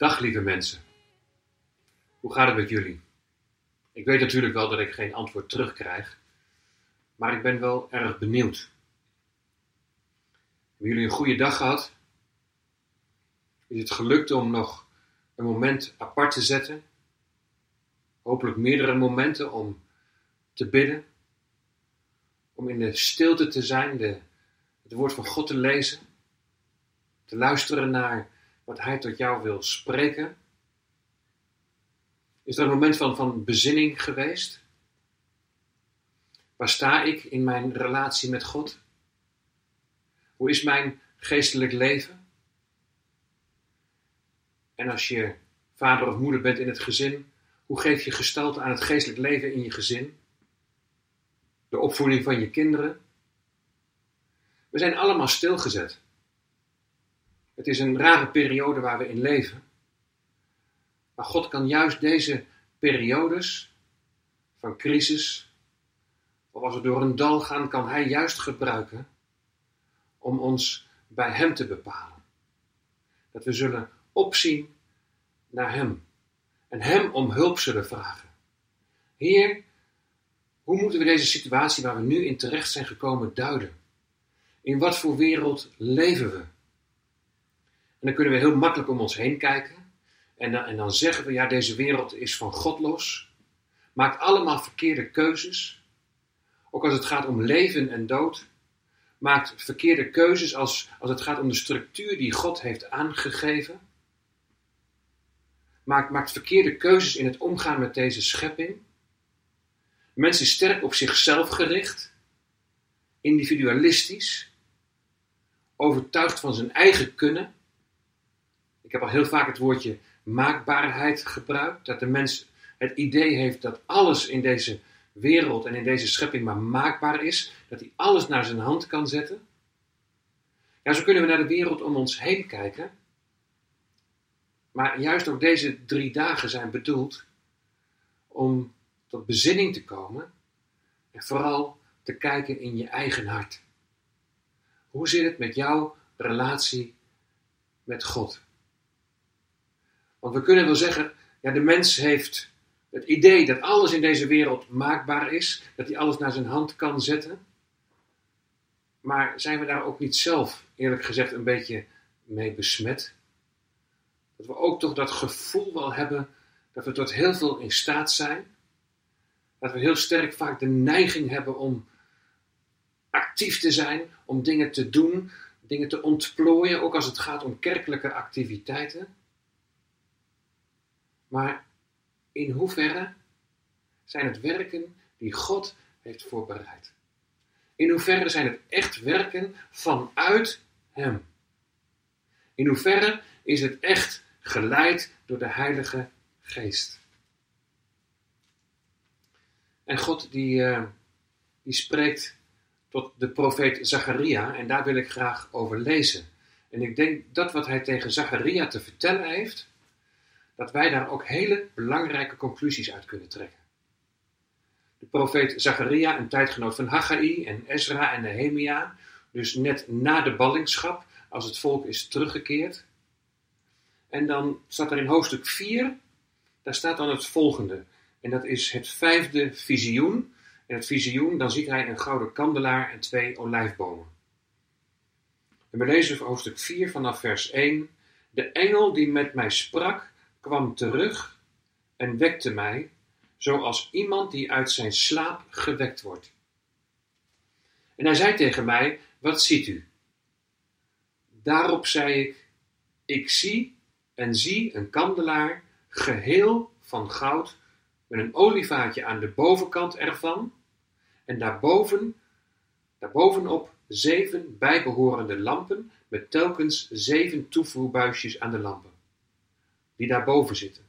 Dag lieve mensen. Hoe gaat het met jullie? Ik weet natuurlijk wel dat ik geen antwoord terugkrijg, maar ik ben wel erg benieuwd. Hebben jullie een goede dag gehad? Is het gelukt om nog een moment apart te zetten? Hopelijk meerdere momenten om te bidden, om in de stilte te zijn, de, het woord van God te lezen, te luisteren naar wat Hij tot jou wil spreken. Is er een moment van, van bezinning geweest? Waar sta ik in mijn relatie met God? Hoe is mijn geestelijk leven? En als je vader of moeder bent in het gezin, hoe geef je gestalte aan het geestelijk leven in je gezin? De opvoeding van je kinderen? We zijn allemaal stilgezet. Het is een rare periode waar we in leven. Maar God kan juist deze periodes van crisis, of als we door een dal gaan, kan Hij juist gebruiken om ons bij Hem te bepalen. Dat we zullen opzien naar Hem en Hem om hulp zullen vragen. Heer, hoe moeten we deze situatie waar we nu in terecht zijn gekomen duiden? In wat voor wereld leven we? En dan kunnen we heel makkelijk om ons heen kijken. En dan, en dan zeggen we, ja, deze wereld is van God los. Maakt allemaal verkeerde keuzes. Ook als het gaat om leven en dood. Maakt verkeerde keuzes als, als het gaat om de structuur die God heeft aangegeven. Maakt, maakt verkeerde keuzes in het omgaan met deze schepping. Mensen sterk op zichzelf gericht. Individualistisch. Overtuigd van zijn eigen kunnen. Ik heb al heel vaak het woordje maakbaarheid gebruikt. Dat de mens het idee heeft dat alles in deze wereld en in deze schepping maar maakbaar is. Dat hij alles naar zijn hand kan zetten. Ja, zo kunnen we naar de wereld om ons heen kijken. Maar juist ook deze drie dagen zijn bedoeld om tot bezinning te komen. En vooral te kijken in je eigen hart. Hoe zit het met jouw relatie met God? Want we kunnen wel zeggen, ja, de mens heeft het idee dat alles in deze wereld maakbaar is, dat hij alles naar zijn hand kan zetten. Maar zijn we daar ook niet zelf, eerlijk gezegd, een beetje mee besmet? Dat we ook toch dat gevoel wel hebben dat we tot heel veel in staat zijn. Dat we heel sterk vaak de neiging hebben om actief te zijn, om dingen te doen, dingen te ontplooien, ook als het gaat om kerkelijke activiteiten. Maar in hoeverre zijn het werken die God heeft voorbereid? In hoeverre zijn het echt werken vanuit Hem? In hoeverre is het echt geleid door de Heilige Geest? En God die, uh, die spreekt tot de profeet Zacharia en daar wil ik graag over lezen. En ik denk dat wat hij tegen Zacharia te vertellen heeft, dat wij daar ook hele belangrijke conclusies uit kunnen trekken. De profeet Zacharia, een tijdgenoot van Haggai en Ezra en Nehemia, dus net na de ballingschap, als het volk is teruggekeerd. En dan staat er in hoofdstuk 4, daar staat dan het volgende. En dat is het vijfde visioen. En het visioen, dan ziet hij een gouden kandelaar en twee olijfbomen. En we lezen hoofdstuk 4 vanaf vers 1. De engel die met mij sprak, kwam terug en wekte mij, zoals iemand die uit zijn slaap gewekt wordt. En hij zei tegen mij: Wat ziet u? Daarop zei ik: Ik zie en zie een kandelaar, geheel van goud, met een olievaatje aan de bovenkant ervan, en daarboven, daarbovenop zeven bijbehorende lampen, met telkens zeven toevoerbuisjes aan de lampen die daarboven zitten.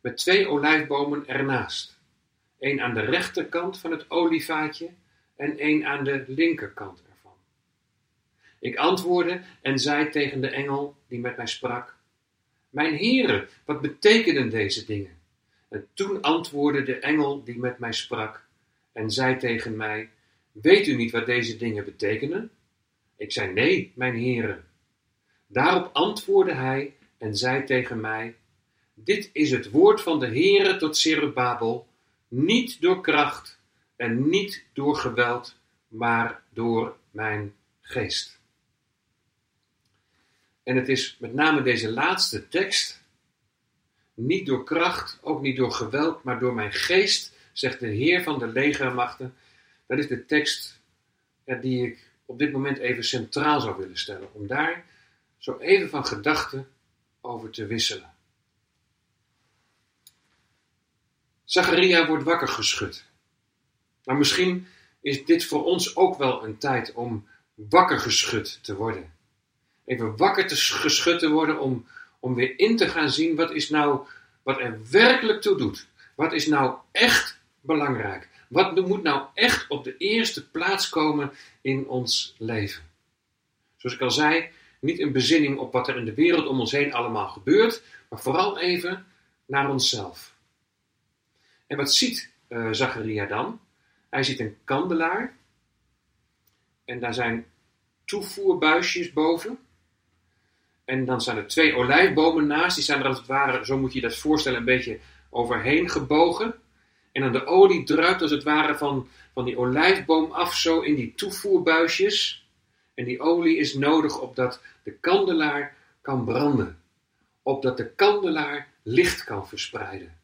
Met twee olijfbomen ernaast. één aan de rechterkant van het olievaatje en één aan de linkerkant ervan. Ik antwoordde en zei tegen de engel die met mij sprak: Mijn heren, wat betekenen deze dingen? En toen antwoordde de engel die met mij sprak en zei tegen mij: Weet u niet wat deze dingen betekenen? Ik zei: Nee, mijn heren. Daarop antwoordde hij en zei tegen mij: Dit is het woord van de Heere tot Zerubabel, niet door kracht en niet door geweld, maar door mijn geest. En het is met name deze laatste tekst, niet door kracht, ook niet door geweld, maar door mijn geest, zegt de Heer van de legermachten. Dat is de tekst die ik op dit moment even centraal zou willen stellen, om daar zo even van gedachten over te wisselen. Zacharia wordt wakker geschud. Maar misschien is dit voor ons ook wel een tijd om wakker geschud te worden. Even wakker te geschud te worden om, om weer in te gaan zien wat is nou wat er werkelijk toe doet. Wat is nou echt belangrijk? Wat moet nou echt op de eerste plaats komen in ons leven? Zoals ik al zei, niet een bezinning op wat er in de wereld om ons heen allemaal gebeurt, maar vooral even naar onszelf. En wat ziet uh, Zacharia dan? Hij ziet een kandelaar en daar zijn toevoerbuisjes boven. En dan staan er twee olijfbomen naast. Die zijn er als het ware, zo moet je je dat voorstellen, een beetje overheen gebogen. En dan de olie druipt als het ware van, van die olijfboom af, zo in die toevoerbuisjes. En die olie is nodig opdat de kandelaar kan branden. Opdat de kandelaar licht kan verspreiden.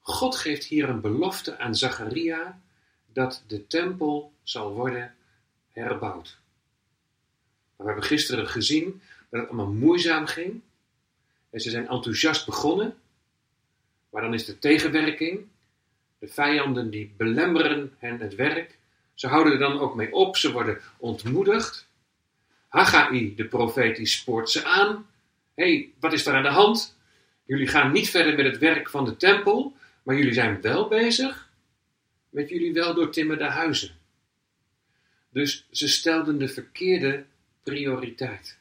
God geeft hier een belofte aan Zacharia dat de tempel zal worden herbouwd. We hebben gisteren gezien dat het allemaal moeizaam ging. En ze zijn enthousiast begonnen. Maar dan is de tegenwerking. De vijanden die belemmeren hen het werk. Ze houden er dan ook mee op. Ze worden ontmoedigd. Haggai, de profeet, die spoort ze aan. Hé, hey, wat is er aan de hand? Jullie gaan niet verder met het werk van de tempel. Maar jullie zijn wel bezig met jullie wel doortimmerde huizen. Dus ze stelden de verkeerde prioriteit.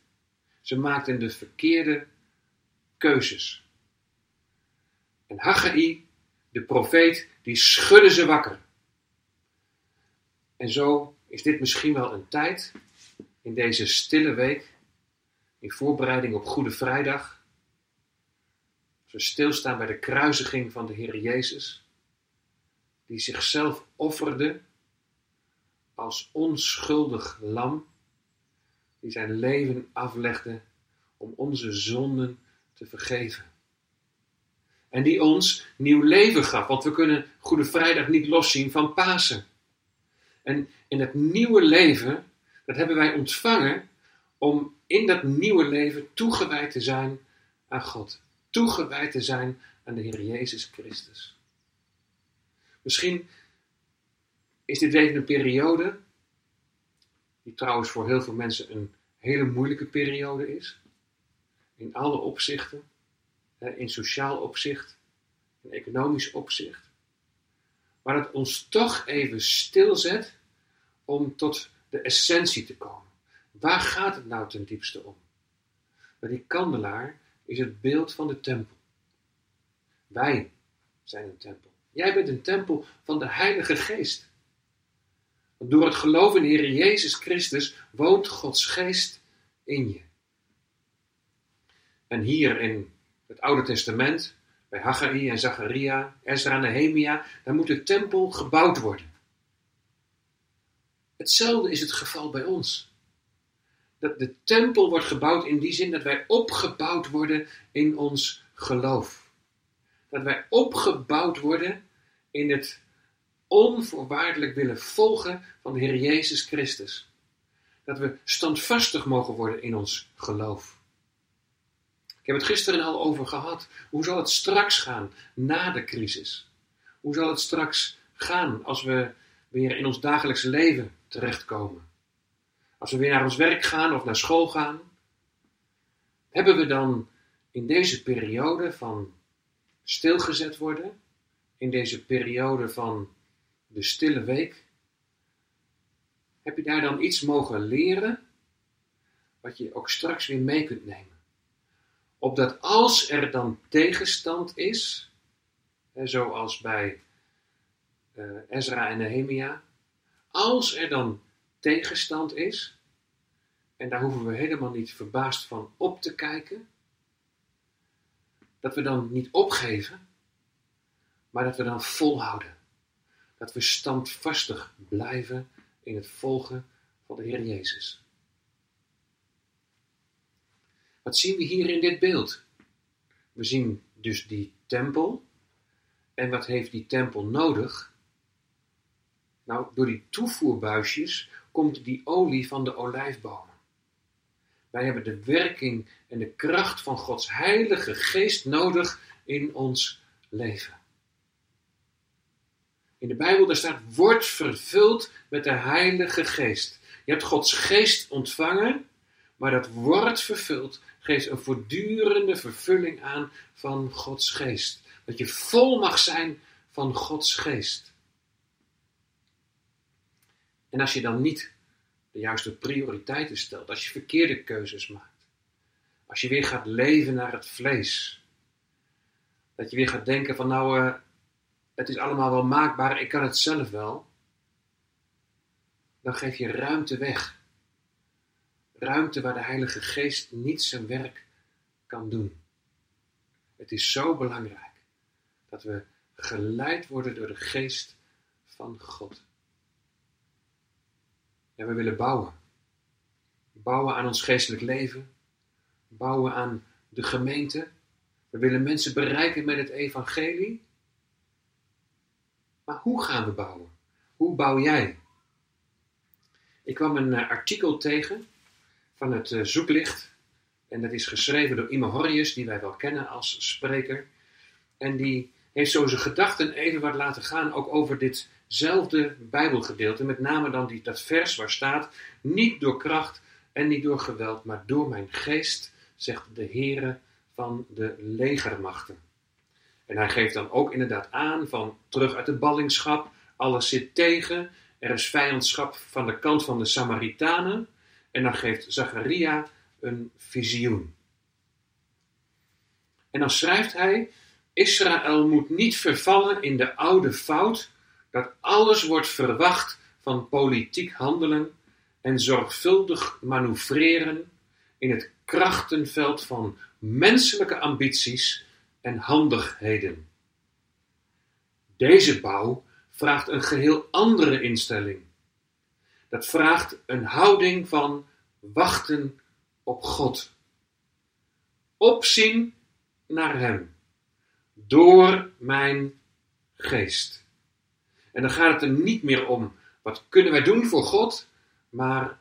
Ze maakten de verkeerde keuzes. En Haggai, de profeet, die schudde ze wakker. En zo is dit misschien wel een tijd in deze stille week, in voorbereiding op Goede Vrijdag, als we stilstaan bij de kruisiging van de Heer Jezus, die zichzelf offerde als onschuldig lam die zijn leven aflegde om onze zonden te vergeven. En die ons nieuw leven gaf, want we kunnen Goede Vrijdag niet loszien van Pasen. En in het nieuwe leven, dat hebben wij ontvangen om in dat nieuwe leven toegewijd te zijn aan God. Toegewijd te zijn aan de Heer Jezus Christus. Misschien is dit even een periode die trouwens voor heel veel mensen een hele moeilijke periode is. In alle opzichten. In sociaal opzicht, in economisch opzicht. Maar dat ons toch even stilzet om tot de essentie te komen. Waar gaat het nou ten diepste om? Maar die kandelaar is het beeld van de tempel. Wij zijn een tempel. Jij bent een tempel van de Heilige Geest. Door het geloof in Heer Jezus Christus woont Gods geest in je. En hier in het Oude Testament, bij Haggai en Zacharia, Ezra en Nehemia, daar moet de tempel gebouwd worden. Hetzelfde is het geval bij ons. Dat de tempel wordt gebouwd in die zin dat wij opgebouwd worden in ons geloof. Dat wij opgebouwd worden in het onvoorwaardelijk willen volgen van de Heer Jezus Christus. Dat we standvastig mogen worden in ons geloof. Ik heb het gisteren al over gehad. Hoe zal het straks gaan na de crisis? Hoe zal het straks gaan als we weer in ons dagelijkse leven terechtkomen? Als we weer naar ons werk gaan of naar school gaan? Hebben we dan in deze periode van stilgezet worden, in deze periode van de stille week, heb je daar dan iets mogen leren wat je ook straks weer mee kunt nemen? Opdat als er dan tegenstand is, zoals bij Ezra en Nehemia, als er dan tegenstand is, en daar hoeven we helemaal niet verbaasd van op te kijken, dat we dan niet opgeven, maar dat we dan volhouden. Dat we standvastig blijven in het volgen van de Heer Jezus. Wat zien we hier in dit beeld? We zien dus die tempel. En wat heeft die tempel nodig? Nou, door die toevoerbuisjes komt die olie van de olijfbomen. Wij hebben de werking en de kracht van Gods Heilige Geest nodig in ons leven. In de Bijbel daar staat, wordt vervuld met de Heilige Geest. Je hebt Gods Geest ontvangen, maar dat wordt vervuld geeft een voortdurende vervulling aan van Gods Geest. Dat je vol mag zijn van Gods Geest. En als je dan niet de juiste prioriteiten stelt, als je verkeerde keuzes maakt, als je weer gaat leven naar het vlees, dat je weer gaat denken van nou, uh, het is allemaal wel maakbaar, ik kan het zelf wel, dan geef je ruimte weg. Ruimte waar de Heilige Geest niet zijn werk kan doen. Het is zo belangrijk dat we geleid worden door de Geest van God. En we willen bouwen. Bouwen aan ons geestelijk leven. Bouwen aan de gemeente. We willen mensen bereiken met het evangelie. Maar hoe gaan we bouwen? Hoe bouw jij? Ik kwam een eh, artikel tegen van het eh, Zoeklicht. En dat is geschreven door Ime Horrius, die wij wel kennen als spreker. En die heeft zo zijn gedachten even wat laten gaan, ook over ditzelfde Bijbelgedeelte. Met name dan die, dat vers waar staat: Niet door kracht en niet door geweld, maar door mijn geest, zegt de Heere van de legermachten. En hij geeft dan ook inderdaad aan van terug uit de ballingschap, alles zit tegen, er is vijandschap van de kant van de Samaritanen. En dan geeft Zacharia een visioen. En dan schrijft hij: Israël moet niet vervallen in de oude fout dat alles wordt verwacht van politiek handelen en zorgvuldig manoeuvreren in het krachtenveld van menselijke ambities en handigheden. Deze bouw vraagt een geheel andere instelling. Dat vraagt een houding van wachten op God. Opzien naar Hem. Door mijn geest. En dan gaat het er niet meer om wat kunnen wij doen voor God, maar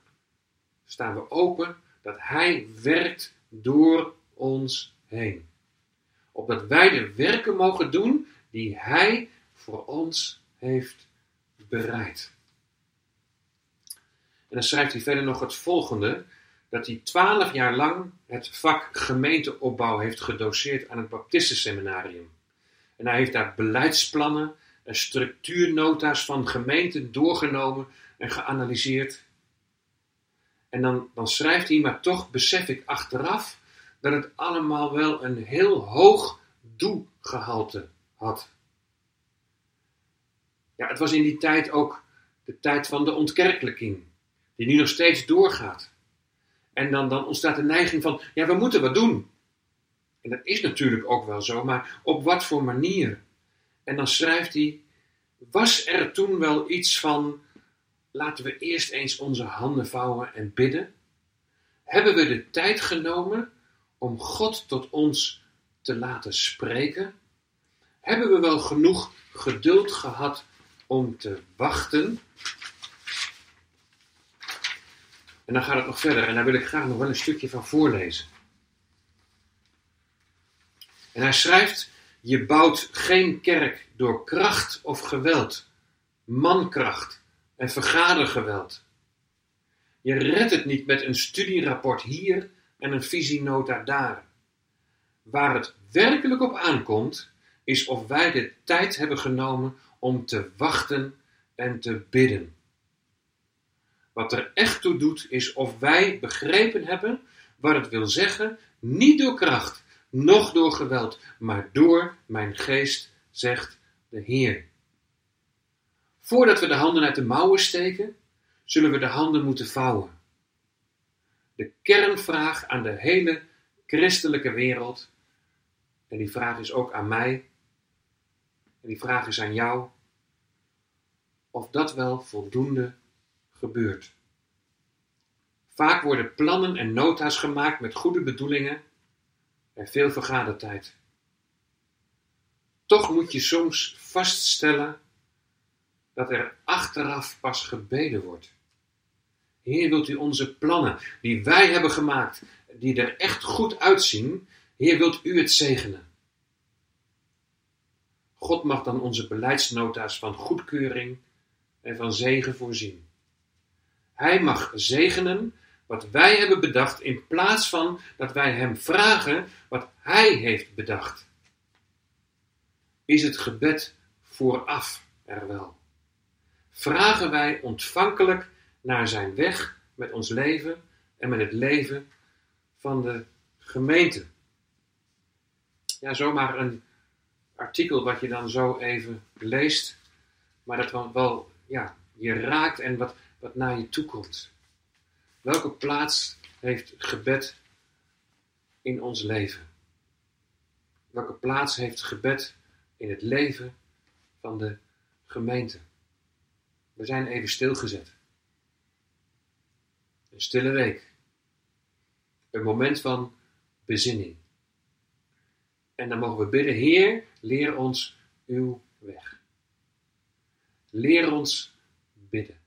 staan we open dat Hij werkt door ons heen. Opdat wij de werken mogen doen die Hij voor ons heeft bereid. En dan schrijft hij verder nog het volgende: dat hij twaalf jaar lang het vak gemeenteopbouw heeft gedoseerd aan het Baptistenseminarium. En hij heeft daar beleidsplannen en structuurnota's van gemeenten doorgenomen en geanalyseerd. En dan, dan schrijft hij, maar toch besef ik achteraf dat het allemaal wel een heel hoog doelgehalte had. Ja, het was in die tijd ook de tijd van de ontkerkelijking, die nu nog steeds doorgaat. En dan, dan ontstaat de neiging van, ja, we moeten wat doen. En dat is natuurlijk ook wel zo, maar op wat voor manier? En dan schrijft hij, was er toen wel iets van, laten we eerst eens onze handen vouwen en bidden? Hebben we de tijd genomen om God tot ons te laten spreken? Hebben we wel genoeg geduld gehad om te wachten? En dan gaat het nog verder en daar wil ik graag nog wel een stukje van voorlezen. En hij schrijft: Je bouwt geen kerk door kracht of geweld, mankracht en vergadergeweld. Je redt het niet met een studierapport hier en een visienota daar. Waar het werkelijk op aankomt, is of wij de tijd hebben genomen om te wachten en te bidden. Wat er echt toe doet, is of wij begrepen hebben wat het wil zeggen, niet door kracht noch door geweld, maar door mijn geest, zegt de Heer. Voordat we de handen uit de mouwen steken, zullen we de handen moeten vouwen. De kernvraag aan de hele christelijke wereld, en die vraag is ook aan mij, en die vraag is aan jou, of dat wel voldoende gebeurt. Vaak worden plannen en nota's gemaakt met goede bedoelingen en veel vergadertijd. Toch moet je soms vaststellen dat er achteraf pas gebeden wordt. Heer, wilt u onze plannen die wij hebben gemaakt, die er echt goed uitzien, Heer, wilt u het zegenen? God mag dan onze beleidsnota's van goedkeuring en van zegen voorzien. Hij mag zegenen wat wij hebben bedacht in plaats van dat wij Hem vragen wat Hij heeft bedacht. Is het gebed vooraf er wel? Vragen wij ontvankelijk naar Zijn weg met ons leven en met het leven van de gemeente? Ja, zomaar een artikel wat je dan zo even leest, maar dat wel, wel ja, je raakt en wat, wat naar je toe komt. Welke plaats heeft gebed in ons leven? Welke plaats heeft gebed in het leven van de gemeente? We zijn even stilgezet. Een stille week. Een moment van bezinning. En dan mogen we bidden, Heer, leer ons uw weg. Leer ons bidden.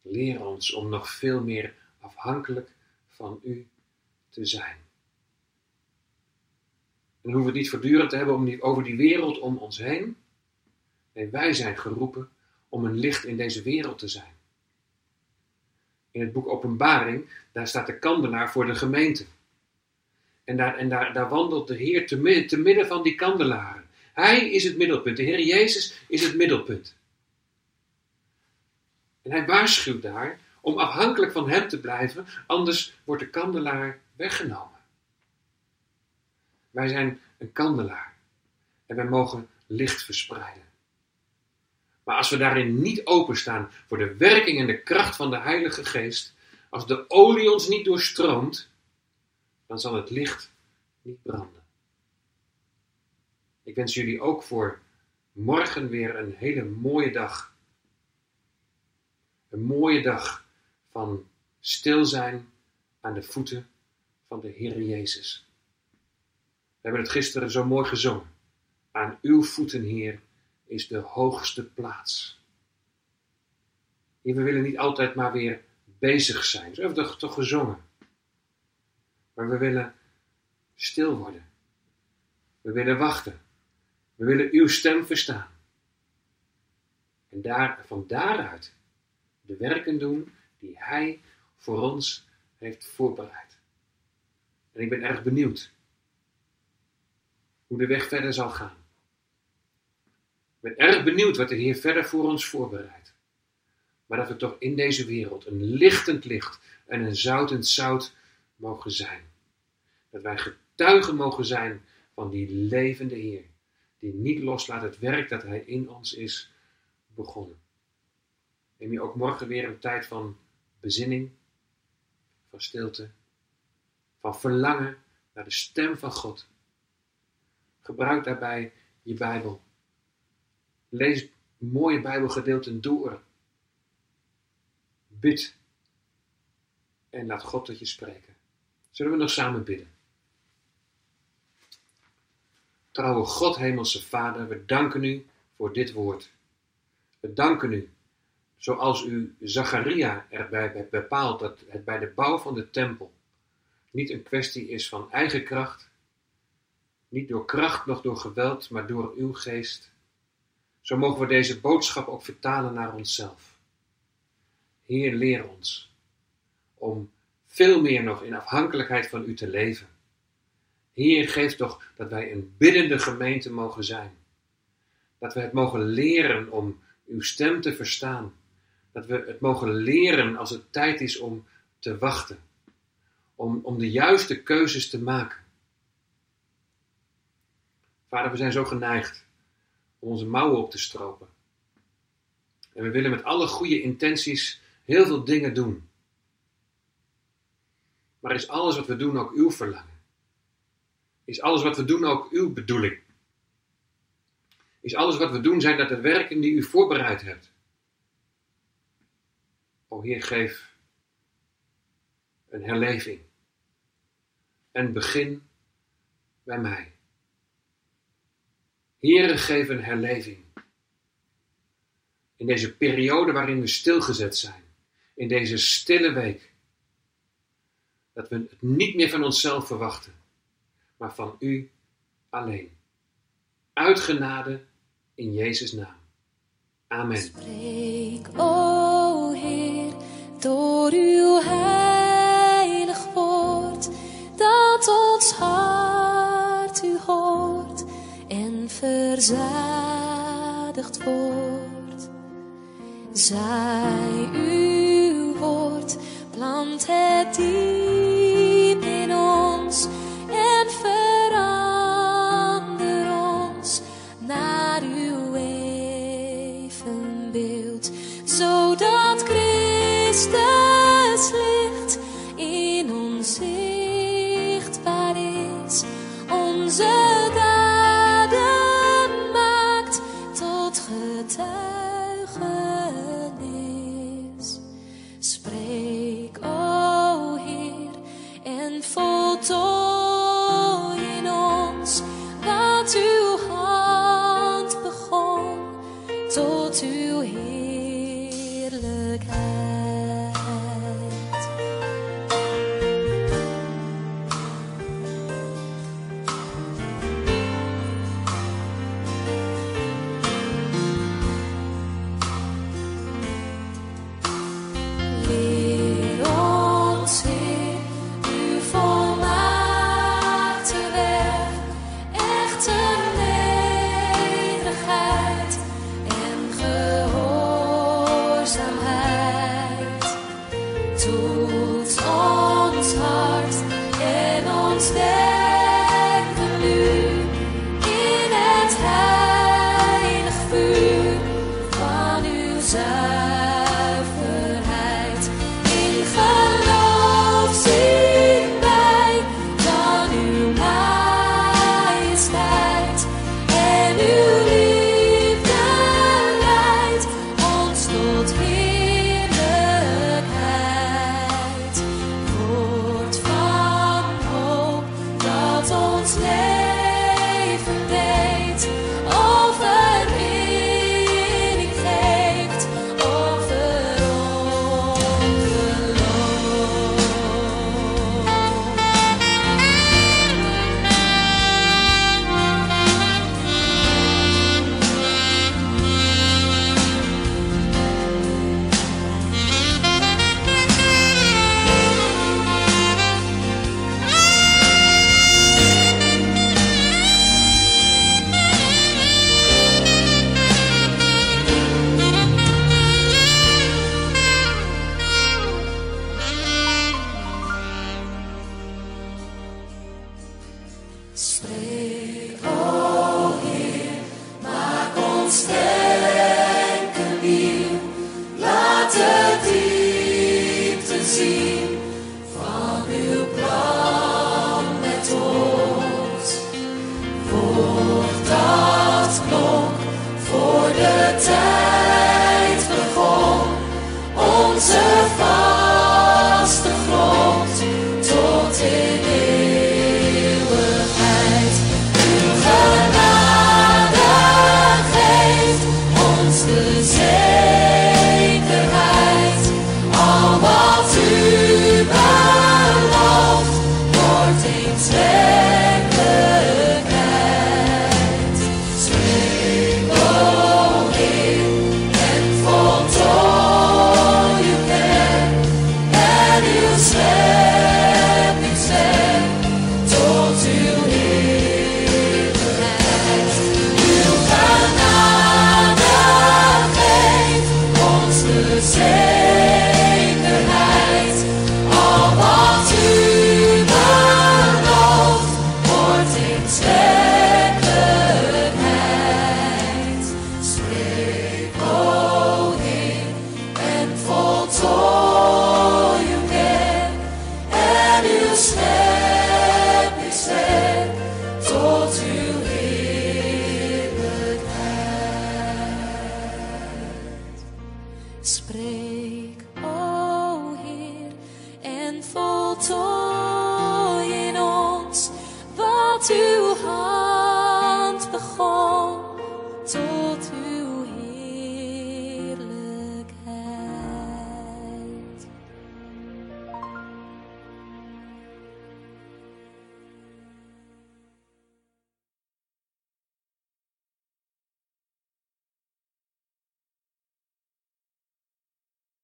Leer ons om nog veel meer afhankelijk van u te zijn. En dan hoeven we het niet voortdurend te hebben om over die wereld om ons heen. Nee, wij zijn geroepen om een licht in deze wereld te zijn. In het boek Openbaring, daar staat de kandelaar voor de gemeente. En daar, en daar, daar wandelt de Heer te midden, te midden van die kandelaren. Hij is het middelpunt. De Heer Jezus is het middelpunt. En hij waarschuwt daar om afhankelijk van Hem te blijven, anders wordt de kandelaar weggenomen. Wij zijn een kandelaar en wij mogen licht verspreiden. Maar als we daarin niet openstaan voor de werking en de kracht van de Heilige Geest, als de olie ons niet doorstroomt, dan zal het licht niet branden. Ik wens jullie ook voor morgen weer een hele mooie dag. Een mooie dag van stil zijn aan de voeten van de Heer Jezus. We hebben het gisteren zo mooi gezongen. Aan uw voeten, Heer, is de hoogste plaats. Heer, we willen niet altijd maar weer bezig zijn. Zo hebben we toch, toch gezongen. Maar we willen stil worden. We willen wachten. We willen uw stem verstaan. En daar, van daaruit de werken doen die Hij voor ons heeft voorbereid. En ik ben erg benieuwd hoe de weg verder zal gaan. Ik ben erg benieuwd wat de Heer verder voor ons voorbereidt. Maar dat we toch in deze wereld een lichtend licht en een zoutend zout mogen zijn. Dat wij getuigen mogen zijn van die levende Heer, die niet loslaat het werk dat Hij in ons is begonnen. Neem je ook morgen weer een tijd van bezinning, van stilte, van verlangen naar de stem van God. Gebruik daarbij je Bijbel. Lees mooie Bijbelgedeelten door. Bid. En laat God tot je spreken. Zullen we nog samen bidden? Trouwe God, Hemelse Vader, we danken u voor dit woord. We danken u zoals u Zacharia erbij bepaalt dat het bij de bouw van de tempel niet een kwestie is van eigen kracht, niet door kracht noch door geweld, maar door uw geest, zo mogen we deze boodschap ook vertalen naar onszelf. Heer, leer ons om veel meer nog in afhankelijkheid van u te leven. Heer, geef toch dat wij een biddende gemeente mogen zijn. Dat we het mogen leren om uw stem te verstaan dat we het mogen leren als het tijd is om te wachten. Om, om de juiste keuzes te maken. Vader, we zijn zo geneigd om onze mouwen op te stropen. En we willen met alle goede intenties heel veel dingen doen. Maar is alles wat we doen ook uw verlangen? Is alles wat we doen ook uw bedoeling? Is alles wat we doen zijn dat de werken die u voorbereid hebt? O Heer, geef een herleving. Een begin bij mij. Heere, geef een herleving. In deze periode waarin we stilgezet zijn. In deze stille week. Dat we het niet meer van onszelf verwachten, maar van U alleen. Uitgenade in Jezus' naam. Amen. O verzadigd wordt. Zij uw woord, plant het diep